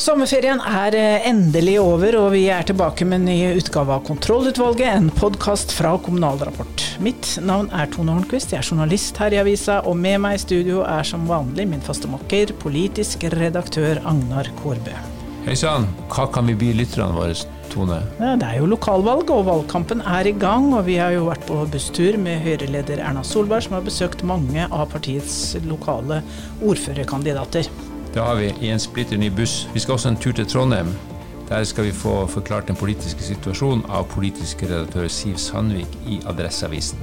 Sommerferien er eh, endelig over, og vi er tilbake med en ny utgave av Kontrollutvalget, en podkast fra Kommunal Rapport. Mitt navn er Tone Hornquist, jeg er journalist her i avisa, og med meg i studio er som vanlig min faste makker, politisk redaktør Agnar Kårbø. Hei sann, hva kan vi by lytterne våre, Tone? Ja, det er jo lokalvalg, og valgkampen er i gang. Og vi har jo vært på busstur med Høyre-leder Erna Solberg, som har besøkt mange av partiets lokale ordførerkandidater. Det har vi i en splitter ny buss. Vi skal også en tur til Trondheim. Der skal vi få forklart den politiske situasjonen av politisk redaktør Siv Sandvik i Adresseavisen.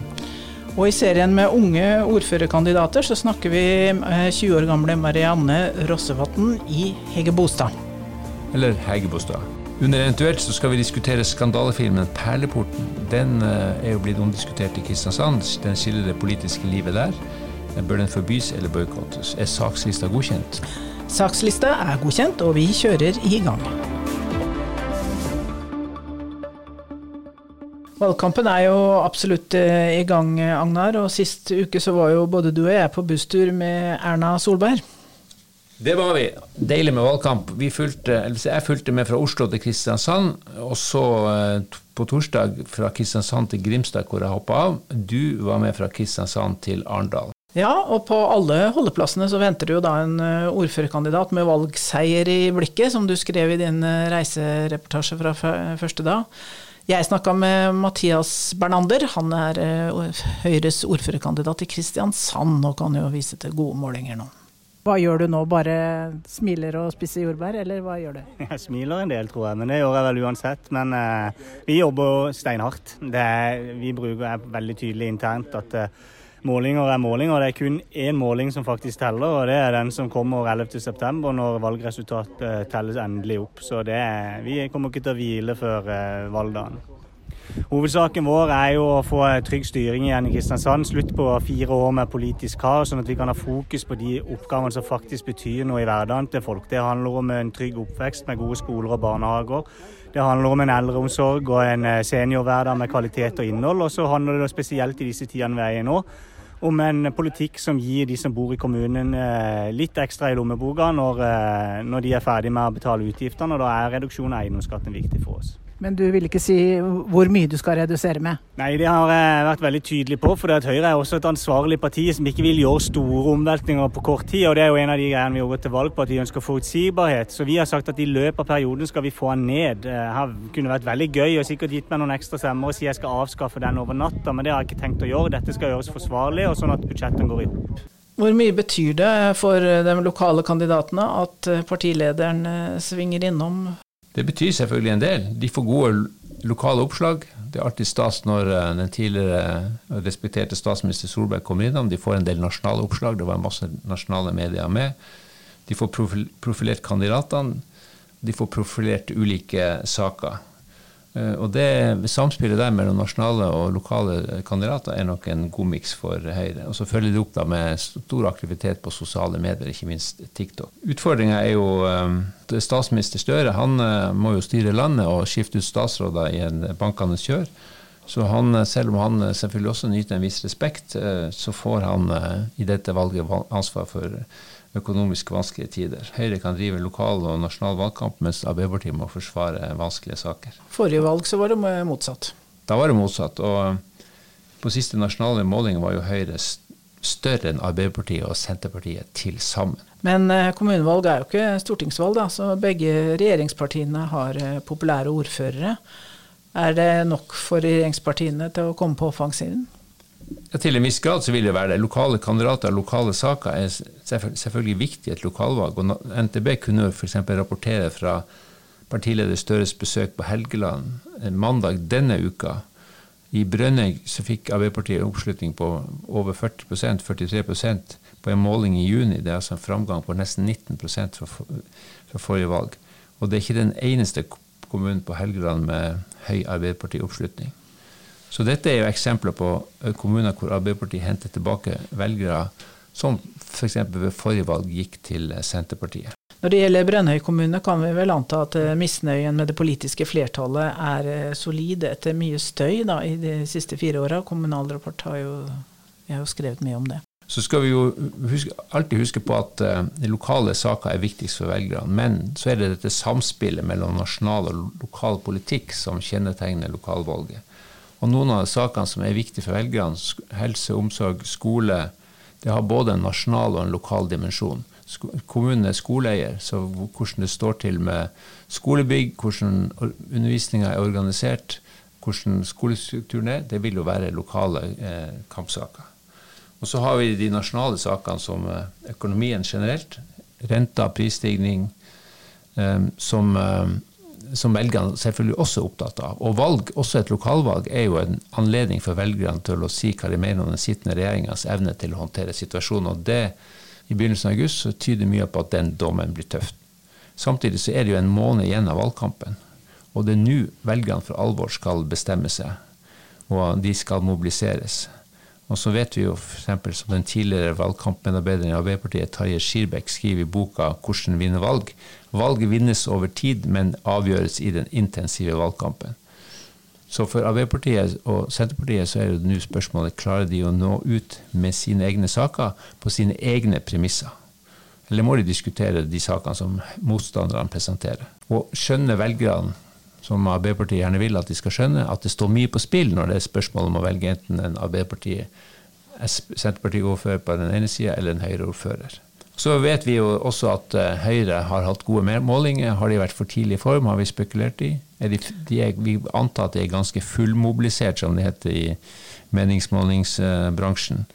Og i serien med unge ordførerkandidater så snakker vi med 20 år gamle Marianne Rossevatn i Hegebostad. Eller Hegebostad. Under eventuelt så skal vi diskutere skandalefilmen 'Perleporten'. Den eh, er jo blitt omdiskutert i Kristiansand. Den skiller det politiske livet der. Bør den forbys eller boikottes? Er sakslista godkjent? Sakslista er godkjent, og vi kjører i gang. Valgkampen er jo absolutt eh, i gang, Agnar. Og sist uke så var jo både du og jeg på busstur med Erna Solberg. Det var vi. Deilig med valgkamp. Fulgte, jeg fulgte med fra Oslo til Kristiansand, og så eh, på torsdag fra Kristiansand til Grimstad, hvor jeg hoppa av. Du var med fra Kristiansand til Arendal. Ja, og på alle holdeplassene så venter det jo da en eh, ordførerkandidat med valgseier i blikket, som du skrev i din reisereportasje fra første dag. Jeg snakka med Mathias Bernander, han er uh, Høyres ordførerkandidat i Kristiansand og kan jo vise til gode målinger nå. Hva gjør du nå, bare smiler og spiser jordbær, eller hva gjør du? Jeg smiler en del, tror jeg, men det gjør jeg vel uansett. Men uh, vi jobber steinhardt. Er, vi bruker er veldig tydelig internt at uh, målinger er målinger. Det er kun én måling som faktisk teller, og det er den som kommer 11.9. når valgresultatet telles endelig opp. Så er, vi kommer ikke til å hvile før uh, valgdagen. Hovedsaken vår er jo å få trygg styring igjen i Kristiansand. Slutt på fire år med politisk kaos, sånn at vi kan ha fokus på de oppgavene som faktisk betyr noe i hverdagen til folk. Det handler om en trygg oppvekst med gode skoler og barnehager. Det handler om en eldreomsorg og en seniorhverdag med kvalitet og innhold. Og så handler det spesielt i disse tidene vi er i nå, om en politikk som gir de som bor i kommunen litt ekstra i lommeboka når, når de er ferdig med å betale utgiftene. og Da er reduksjon av eiendomsskatten viktig for oss. Men du vil ikke si hvor mye du skal redusere med? Nei, det har jeg vært veldig tydelig på. For Høyre er også et ansvarlig parti som ikke vil gjøre store omveltninger på kort tid. og Det er jo en av de greiene vi har gått til valg på, at vi ønsker forutsigbarhet. Så vi har sagt at i løpet av perioden skal vi få den ned. Det har kunne vært veldig gøy og sikkert gitt meg noen ekstra stemmer og si jeg skal avskaffe den over natta, men det har jeg ikke tenkt å gjøre. Dette skal gjøres forsvarlig, og sånn at budsjettene går i hop. Hvor mye betyr det for de lokale kandidatene at partilederen svinger innom det betyr selvfølgelig en del. De får gode lokale oppslag. Det er alltid stas når den tidligere respekterte statsminister Solberg kommer innom. De får en del nasjonale oppslag. Det var masse nasjonale medier med. De får profilert kandidatene. De får profilert ulike saker. Og det samspillet der mellom nasjonale og lokale kandidater er nok en god miks for Høyre. Og så følger de opp da med stor aktivitet på sosiale medier, ikke minst TikTok. Utfordringa er jo statsminister Støre. Han må jo styre landet og skifte ut statsråder i en bankende kjør. Så han, selv om han selvfølgelig også nyter en viss respekt, så får han i dette valget ansvar for økonomisk vanskelige tider. Høyre kan drive lokal og nasjonal valgkamp, mens Arbeiderpartiet må forsvare vanskelige saker. Forrige valg så var det motsatt. Da var det motsatt. Og på siste nasjonale måling var jo Høyre større enn Arbeiderpartiet og Senterpartiet til sammen. Men kommunevalg er jo ikke stortingsvalg, da, så begge regjeringspartiene har populære ordførere. Er det nok for regjeringspartiene til å komme på offensiven? Ja, til en viss grad så vil det være det. Lokale kandidater og lokale saker er selvfølgelig viktig i et lokalvalg. og NTB kunne f.eks. rapportere fra partileder Støres besøk på Helgeland mandag denne uka. I Brønnøy så fikk Arbeiderpartiet oppslutning på over 40% 43% på en måling i juni. Det er altså en framgang på nesten 19% fra, fra forrige valg. Og det er ikke den eneste kommunen på Helgeland med høy Arbeiderparti-oppslutning. Så dette er jo eksempler på kommuner hvor Arbeiderpartiet henter tilbake velgere som f.eks. Ved forrige valg gikk til Senterpartiet. Når det gjelder Brønnøy kommune, kan vi vel anta at misnøyen med det politiske flertallet er solid etter mye støy da, i de siste fire åra. Kommunal Rapport har jo, har jo skrevet mye om det. Så skal vi jo huske, alltid huske på at uh, lokale saker er viktigst for velgerne. Men så er det dette samspillet mellom nasjonal og lokal politikk som kjennetegner lokalvalget. Og noen av sakene som er viktige for velgerne, helse, omsorg, skole, det har både en nasjonal og en lokal dimensjon. Kommunen er skoleeier, så hvordan det står til med skolebygg, hvordan undervisninga er organisert, hvordan skolestrukturen er, det vil jo være lokale eh, kampsaker. Og så har vi de nasjonale sakene som eh, økonomien generelt, renta, prisstigning, eh, som, eh, som velgerne selvfølgelig også er opptatt av. Og valg, også et lokalvalg, er jo en anledning for velgerne til å si hva de mener om den sittende regjeringas evne til å håndtere situasjonen. Og det, i begynnelsen av august, så tyder mye på at den dommen blir tøft. Samtidig så er det jo en måned igjen av valgkampen. Og det er nå velgerne for alvor skal bestemme seg, og de skal mobiliseres. Og så vet vi jo f.eks. som den tidligere valgkampmedarbeideren i Arbeiderpartiet, Tarjei Skirbekk, skriver i boka 'Hvordan vinne valg'. Valget vinnes over tid, men avgjøres i den intensive valgkampen. Så for Arbeiderpartiet og Senterpartiet så er det nå spørsmålet klarer de å nå ut med sine egne saker på sine egne premisser. Eller må de diskutere de sakene som motstanderne presenterer? Og skjønner velgerne som Arbeiderpartiet gjerne vil at de skal skjønne, at det står mye på spill når det er spørsmål om å velge enten en Arbeiderpartiet, Senterparti-ordfører på den ene sida eller en Høyre-ordfører. Så vet vi jo også at uh, Høyre har hatt gode målinger. Har de vært for tidlig i form, har vi spekulert i. De, de er, vi antar at de er ganske fullmobilisert, som det heter i meningsmålingsbransjen.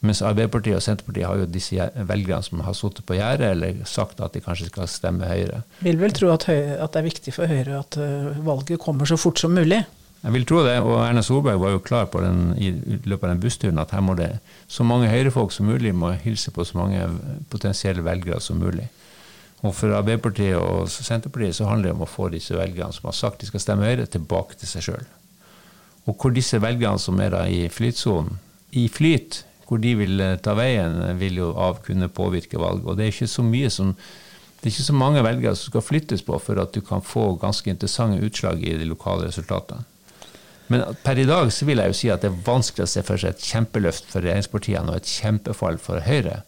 Mens Arbeiderpartiet og Senterpartiet har jo disse velgerne som har sittet på gjerdet eller sagt at de kanskje skal stemme Høyre. Vil vel tro at, Høyre, at det er viktig for Høyre at uh, valget kommer så fort som mulig? Jeg vil tro det, og Erna Solberg var jo klar på den, i løpet av den bussturen at her må det så mange Høyre-folk som mulig må hilse på så mange potensielle velgere som mulig. Og For Arbeiderpartiet og Senterpartiet så handler det om å få disse velgerne som har sagt de skal stemme Høyre, tilbake til seg sjøl. Og hvor disse velgerne som er da i flytsonen, i flyt, hvor de vil eh, ta veien, vil jo av kunne påvirke valg. Og det er ikke så mye som det er ikke så mange velgere som skal flyttes på for at du kan få ganske interessante utslag i de lokale resultatene. Men per i dag så vil jeg jo si at det er vanskelig å se for seg et kjempeløft for regjeringspartiene og et kjempefall for Høyre.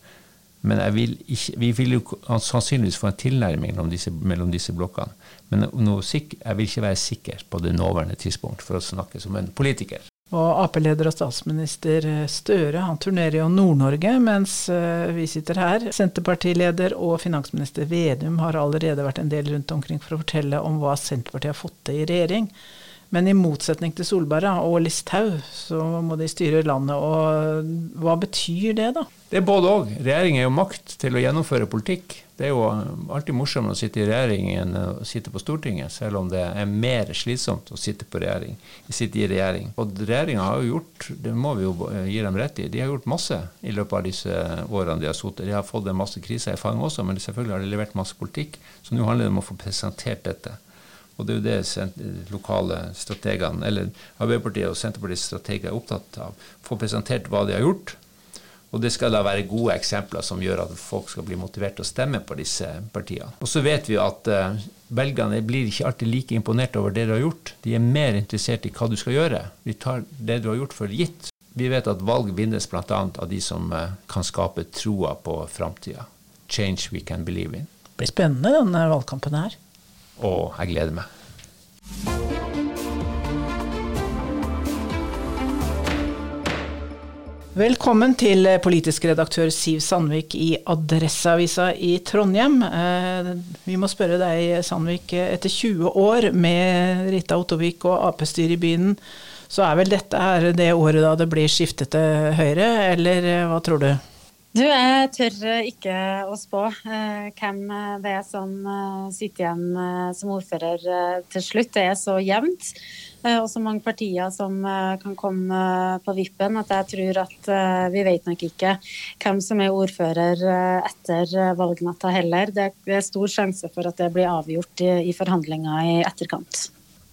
Men vil ikke, vi vil jo sannsynligvis få en tilnærming mellom disse, mellom disse blokkene. Men jeg vil ikke være sikker på det nåværende tidspunkt for å snakke som en politiker. Og Ap-leder og statsminister Støre han turnerer jo Nord-Norge, mens eh, vi sitter her. Senterpartileder og finansminister Vedum har allerede vært en del rundt omkring for å fortelle om hva Senterpartiet har fått til i regjering. Men i motsetning til Solberg og Listhaug, så må de styre landet. Og hva betyr det, da? Det er både òg. Regjering er jo makt til å gjennomføre politikk. Det er jo alltid morsommere å sitte i regjering enn å sitte på Stortinget, selv om det er mer slitsomt å sitte, regjering, sitte i regjering. Og regjeringa har jo gjort, det må vi jo gi dem rett i, de har gjort masse i løpet av disse årene de har sittet. De har fått en masse kriser i fanget også, men selvfølgelig har de levert masse politikk. Så nå handler det om å få presentert dette. Og det er jo det lokale strategene, eller Arbeiderpartiet og Senterpartiets strateger er opptatt av. Få presentert hva de har gjort. Og det skal da være gode eksempler som gjør at folk skal bli motivert til å stemme på disse partiene. Og så vet vi at uh, velgerne blir ikke alltid like imponert over det du har gjort. De er mer interessert i hva du skal gjøre. De tar det du har gjort for gitt. Vi vet at valg vinnes bl.a. av de som uh, kan skape troa på framtida. Change we can believe in. Det blir spennende denne valgkampen her. Og jeg gleder meg. Velkommen til politisk redaktør Siv Sandvik i Adresseavisa i Trondheim. Eh, vi må spørre deg, Sandvik. Etter 20 år med Rita Ottovik og Ap-styret i byen, så er vel dette her det året da det blir skiftet til Høyre, eller eh, hva tror du? Du, jeg tør ikke å spå eh, hvem det er som eh, sitter igjen eh, som ordfører eh, til slutt. Det er så jevnt, eh, og så mange partier som eh, kan komme på vippen, at jeg tror at vi vet nok ikke hvem som er ordfører etter valgnatta heller. Det er stor sjanse for at det blir avgjort i forhandlinger i etterkant.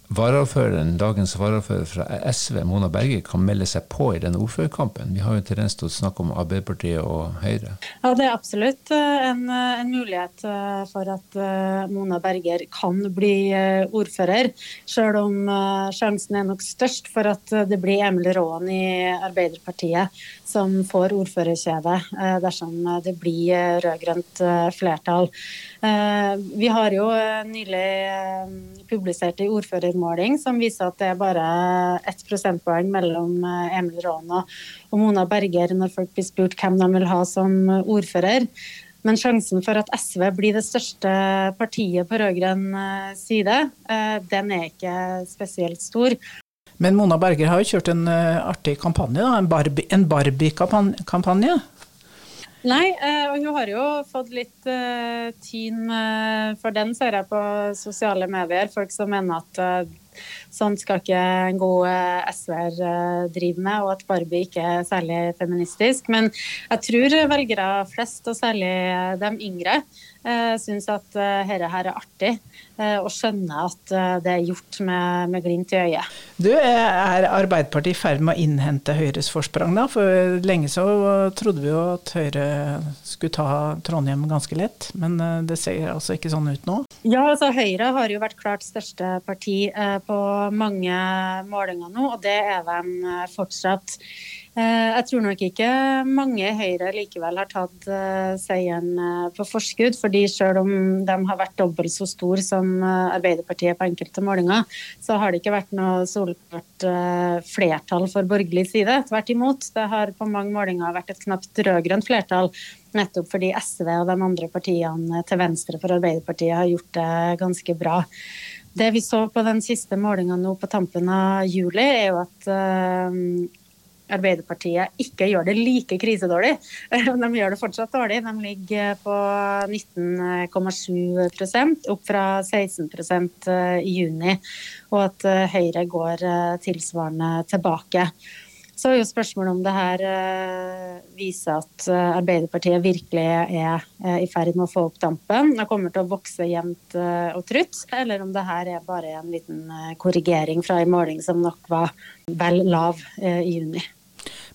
Varaordføreren, dagens varaordfører fra SV, Mona Berge, kan melde seg på i denne ordførerkampen? Vi har jo en tendens til å snakke om Arbeiderpartiet og Høyre. Ja, Det er absolutt eh, en, eh, en mulighet eh, for at Mona Berger kan bli ordfører. Selv om sjansen er nok størst for at det blir Emil Råen i Arbeiderpartiet som får ordførerkjedet dersom det blir rød-grønt flertall. Vi har jo nylig publisert en ordførermåling som viser at det er bare ett prosentpoeng mellom Emil Råen og Mona Berger når folk blir spurt hvem de vil ha som ordfører. Men sjansen for at SV blir det største partiet på rød-grønn side, den er ikke spesielt stor. Men Mona Berger har jo kjørt en uh, artig kampanje, da, en Barbie-kampanje. Nei, uh, og hun har jo fått litt uh, tyn for den, ser jeg på sosiale medier. Folk som mener at Sånn skal ikke en god SV-er drive med, og at Barbie ikke er særlig feministisk. Men jeg tror velgere flest, og særlig de yngre, syns at dette her er artig. Eh, og skjønner at eh, det er gjort med, med glimt i øyet. Du, Er Arbeiderpartiet i ferd med å innhente Høyres forsprang, da? For lenge så trodde vi jo at Høyre skulle ta Trondheim ganske lett, men eh, det ser altså ikke sånn ut nå? Ja, altså Høyre har jo vært klart største parti på mange målinger nå, og det er de fortsatt. Eh, jeg tror nok ikke mange i Høyre likevel har tatt uh, seieren uh, på forskudd. fordi selv om de har vært dobbelt så stor som Arbeiderpartiet på enkelte målinger, så har det ikke vært noe solklart flertall for borgerlig side. Tvert imot. Det har på mange målinger vært et knapt rød-grønt flertall. Nettopp fordi SV og de andre partiene til venstre for Arbeiderpartiet har gjort det ganske bra. Det vi så på den siste målinga nå på tampen av juli, er jo at Arbeiderpartiet ikke gjør det like krisedårlig. De gjør det fortsatt dårlig. De ligger på 19,7% opp fra 16 eh, i juni. Og at eh, Høyre går eh, tilsvarende tilbake. Så er jo spørsmålet om det her viser at Arbeiderpartiet virkelig er i ferd med å få opp dampen og kommer til å vokse jevnt og trutt, eller om det her er bare en liten korrigering fra en måling som nok var vel lav i juni.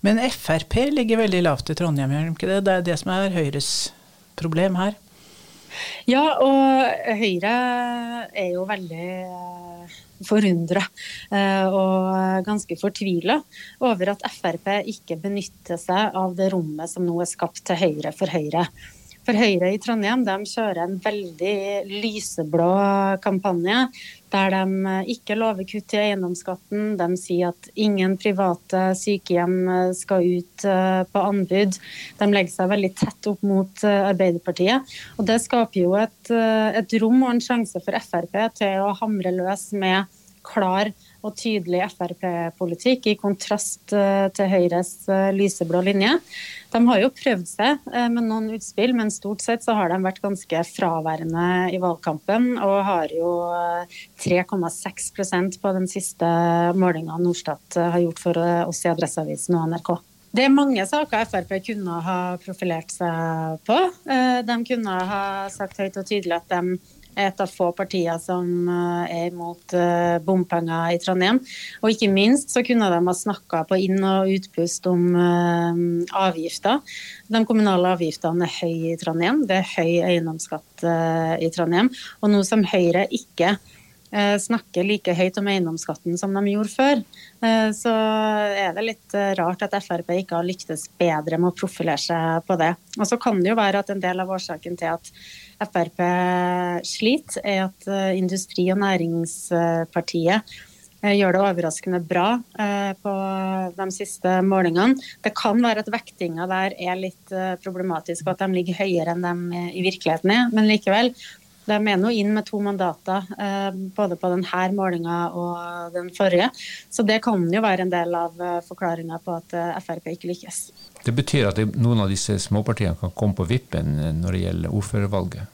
Men Frp ligger veldig lavt i Trondheim, gjør de ikke det? Det er det som er Høyres problem her. Ja, og Høyre er jo veldig eh, forundra eh, og ganske fortvila over at Frp ikke benytter seg av det rommet som nå er skapt til høyre for Høyre. For Høyre i Trondheim de kjører en veldig lyseblå kampanje der de ikke lover kutt i eiendomsskatten. De sier at ingen private sykehjem skal ut eh, på anbud. De legger seg veldig tett opp mot eh, Arbeiderpartiet. Og det skaper jo et, eh, et rom og en sjanse for Frp til å hamre løs med klar og tydelig Frp-politikk, i kontrast til Høyres lyseblå linje. De har jo prøvd seg eh, med noen utspill, men stort sett så har de vært ganske fraværende i valgkampen. Og har jo 3,6 eh, på den siste målinga Norstat eh, har gjort for oss i Adresseavisen og NRK. Det er mange saker Frp kunne ha profilert seg på. De kunne ha sagt høyt og tydelig at de et av få partier som eh, er imot eh, bompenger i Trondheim. Og ikke minst så kunne de ha snakka på inn- og utpust om eh, avgifter. De kommunale avgiftene er høye i Trondheim. Det er høy eiendomsskatt i Trondheim. Og nå som Høyre ikke snakker like høyt om eiendomsskatten som de gjorde før, så er det litt rart at Frp ikke har lyktes bedre med å profilere seg på det. Og så kan det jo være at en del av årsaken til at Frp sliter, er at eh, Industri- og Næringspartiet eh, gjør det overraskende bra eh, på de siste målingene. Det kan være at vektinga der er litt problematisk, og at de ligger høyere enn de i virkeligheten er. Men likevel, de er nå inn med to mandater, både på denne målinga og den forrige. Så det kan jo være en del av forklaringa på at Frp ikke lykkes. Det betyr at noen av disse småpartiene kan komme på vippen når det gjelder ordførervalget?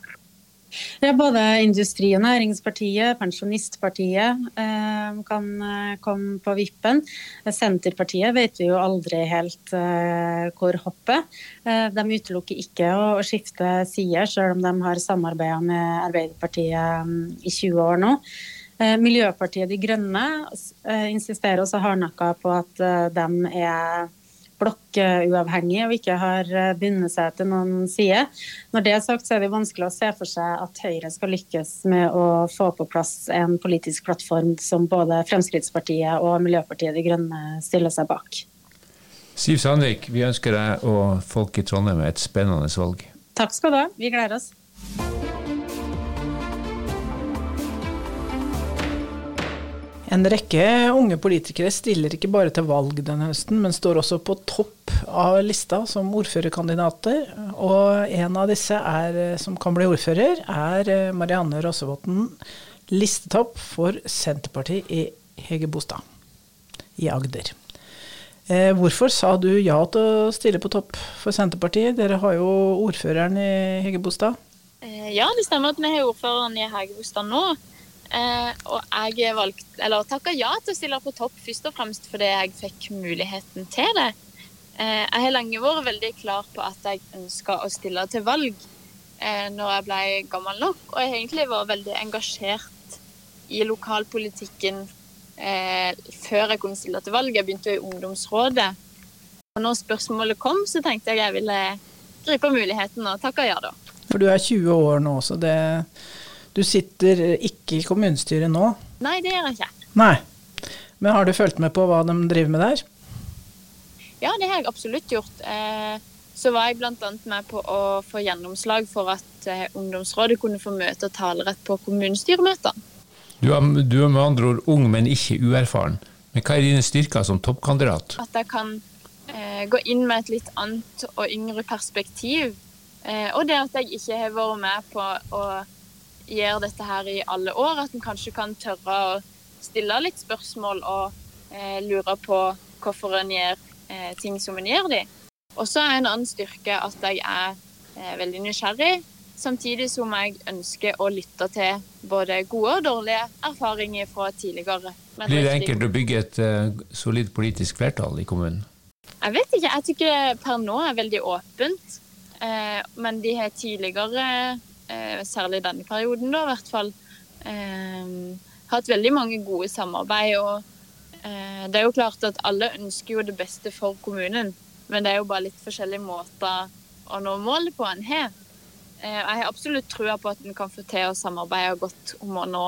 Ja, både Industri- og Næringspartiet, Pensjonistpartiet eh, kan eh, komme på vippen. Senterpartiet vet vi jo aldri helt eh, hvor hoppet. Eh, de utelukker ikke å, å skifte side, selv om de har samarbeida med Arbeiderpartiet um, i 20 år nå. Miljøpartiet De Grønne insisterer også hardnakka på at de er blokkuavhengige og ikke har bundet seg til noen side. Når det er sagt, så er det vanskelig å se for seg at Høyre skal lykkes med å få på plass en politisk plattform som både Fremskrittspartiet og Miljøpartiet De Grønne stiller seg bak. Siv Sandvik, vi ønsker deg og folk i Trondheim et spennende valg. Takk skal du ha. Vi gleder oss. En rekke unge politikere stiller ikke bare til valg denne høsten, men står også på topp av lista som ordførerkandidater. Og en av disse er, som kan bli ordfører, er Marianne Rossevåten, listetopp for Senterpartiet i Hegebostad i Agder. Eh, hvorfor sa du ja til å stille på topp for Senterpartiet? Dere har jo ordføreren i Hegebostad. Eh, ja, det stemmer at vi har ordføreren i Hegebostad nå. Eh, og jeg valgt, eller takka ja til å stille på topp, først og fremst fordi jeg fikk muligheten til det. Eh, jeg har lenge vært veldig klar på at jeg ønska å stille til valg eh, når jeg ble gammel nok, og jeg har egentlig vært veldig engasjert i lokalpolitikken eh, før jeg kunne stille til valg. Jeg begynte i ungdomsrådet. Og når spørsmålet kom, så tenkte jeg jeg ville gripe muligheten og takka ja, da. For du er 20 år nå, så det du sitter ikke i kommunestyret nå? Nei, det gjør jeg ikke. Nei. Men har du fulgt med på hva de driver med der? Ja, det har jeg absolutt gjort. Eh, så var jeg bl.a. med på å få gjennomslag for at eh, ungdomsrådet kunne få møte og talerett på kommunestyremøtene. Du er, du er med andre ord ung, men ikke uerfaren. Men hva er dine styrker som toppkandidat? At jeg kan eh, gå inn med et litt annet og yngre perspektiv. Eh, og det at jeg ikke har vært med på å gjør dette her i alle år. At en kanskje kan tørre å stille litt spørsmål og eh, lure på hvorfor en gjør eh, ting som en gjør de. Og så er en annen styrke at jeg er eh, veldig nysgjerrig, samtidig som jeg ønsker å lytte til både gode og dårlige erfaringer fra tidligere. Men Blir det enkelt å bygge et uh, solid politisk flertall i kommunen? Jeg vet ikke. Jeg tykker det per nå er veldig åpent. Eh, men de har tidligere særlig denne perioden, da, i hvert fall, eh, hatt veldig mange gode samarbeid. og eh, det er jo klart at alle ønsker jo det beste for kommunen, men det er jo bare litt forskjellige måter å nå målet på en har. Jeg har absolutt trua på at en kan få til å samarbeide godt om å nå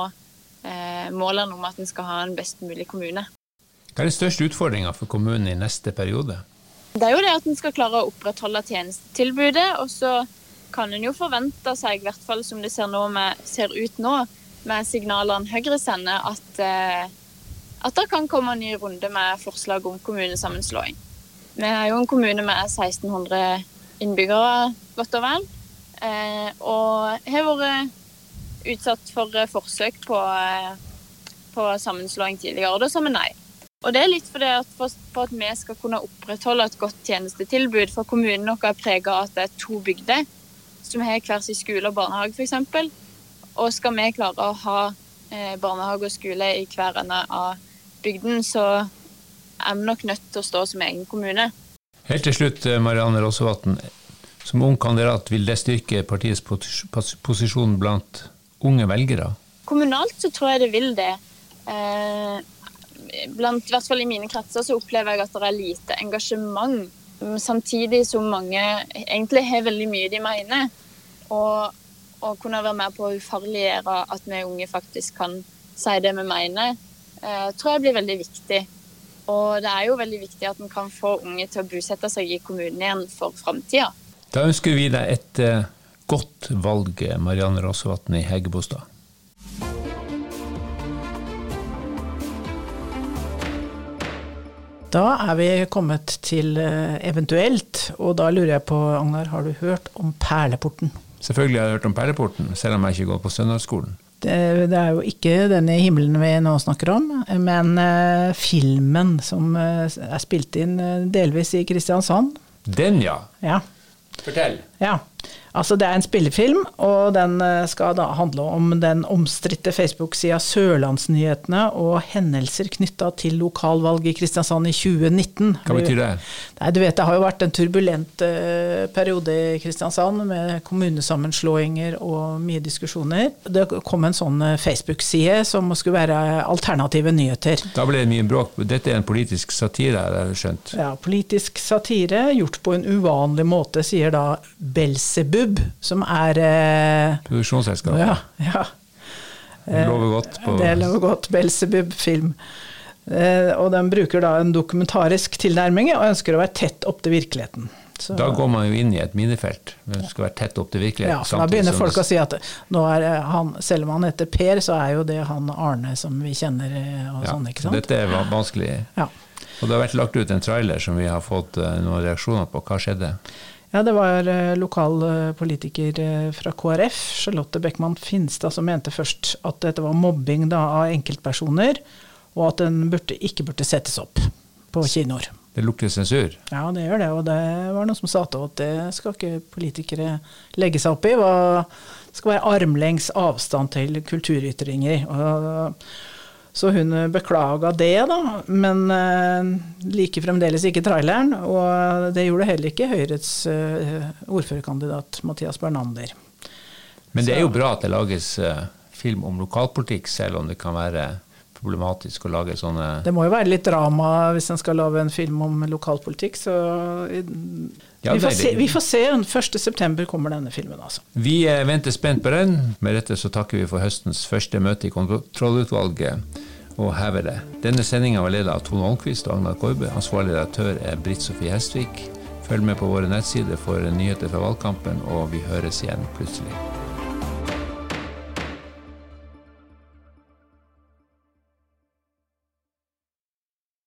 målene om at en skal ha en best mulig kommune. Hva er den største utfordringa for kommunen i neste periode? Det er jo det at en skal klare å opprettholde tjenestetilbudet. og så kan en jo forvente seg, i hvert fall som det ser, med, ser ut nå, med signalene Høyre sender, at, eh, at det kan komme en ny runde med forslag om kommunesammenslåing. Vi er jo en kommune med 1600 innbyggere, godt og vel. Eh, og har vært utsatt for forsøk på, eh, på sammenslåing tidligere, da sa vi nei. Og det er litt fordi at for, for, at vi skal kunne opprettholde et godt tjenestetilbud, for kommunen vår er prega av at det er to bygder som har hver sin skole og barnehage f.eks. Og skal vi klare å ha eh, barnehage og skole i hver ende av bygden, så er vi nok nødt til å stå som egen kommune. Helt til slutt, eh, Marianne Rossevatn. Som ung kandidat, vil det styrke partiets posisjon blant unge velgere? Kommunalt så tror jeg det vil det. Eh, blant, i hvert fall i mine kretser så opplever jeg at det er lite engasjement. Samtidig som mange egentlig har veldig mye de mener. Og å kunne være med på å ufarliggjøre at vi unge faktisk kan si det vi mener, eh, tror jeg blir veldig viktig. Og det er jo veldig viktig at en kan få unge til å bosette seg i kommunen igjen for framtida. Da ønsker vi deg et uh, godt valg, Marianne Rossevatn i Heggebostad. Da er vi kommet til uh, eventuelt, og da lurer jeg på, Agnar, har du hørt om Perleporten? Selvfølgelig har jeg hørt om Perleporten, selv om jeg ikke går på søndagsskolen. Det, det, er jo ikke denne himmelen vi nå snakker om, men uh, filmen som uh, er spilt inn uh, delvis i Kristiansand. Den, ja. ja. Fortell. Ja. Altså Det er en spillefilm, og den eh, skal da handle om den omstridte Facebook-sida Sørlandsnyhetene og hendelser knytta til lokalvalget i Kristiansand i 2019. Hva betyr det? Nei, du vet Det har jo vært en turbulent uh, periode i Kristiansand med kommunesammenslåinger og mye diskusjoner. Det kom en sånn uh, Facebook-side som skulle være alternative nyheter. Da ble det mye bråk. Dette er en politisk satire, har jeg skjønt? Ja, politisk satire gjort på en uvanlig måte, sier da Belsebu Klubb, som er eh, Produksjonsselskap. Ja, ja. Det lover godt. På det lover godt. Belsebub film. Eh, og den bruker da en dokumentarisk tilnærming og ønsker å være tett opp til virkeligheten. Så, da går man jo inn i et minefelt. Man skal være tett opp til virkeligheten. Ja, da begynner folk å si at nå er han, selv om han heter Per, så er jo det han Arne som vi kjenner. Eh, og ja, sånn, ikke sant? Dette er vanskelig. Ja. Og det har vært lagt ut en trailer som vi har fått noen reaksjoner på. Hva skjedde? Ja, det var uh, lokal uh, politiker uh, fra KrF, Charlotte Beckmann Finstad, som mente først at dette var mobbing da, av enkeltpersoner, og at den burde, ikke burde settes opp på kinoer. Det lukter sensur? Ja, det gjør det. Og det var noen som sa til at det skal ikke politikere legge seg opp i. Det skal være armlengs avstand til kulturytringer. Og så hun beklaga det, da, men uh, liker fremdeles ikke traileren. Og det gjorde heller ikke Høyres uh, ordførerkandidat Mathias Bernander. Men det er jo bra at det lages film om lokalpolitikk, selv om det kan være problematisk å lage sånne Det må jo være litt drama hvis en skal lage en film om lokalpolitikk, så ja, vi, får se, vi får se. 1.9 kommer denne filmen, altså. Vi venter spent på den. Med dette så takker vi for høstens første møte i kontrollutvalget og hever det. Denne sendinga var ledet av Tone Holmquist og Agnar Korbe. Ansvarlig redaktør er Britt Sofie Hestvik. Følg med på våre nettsider for nyheter fra valgkampen, og vi høres igjen plutselig.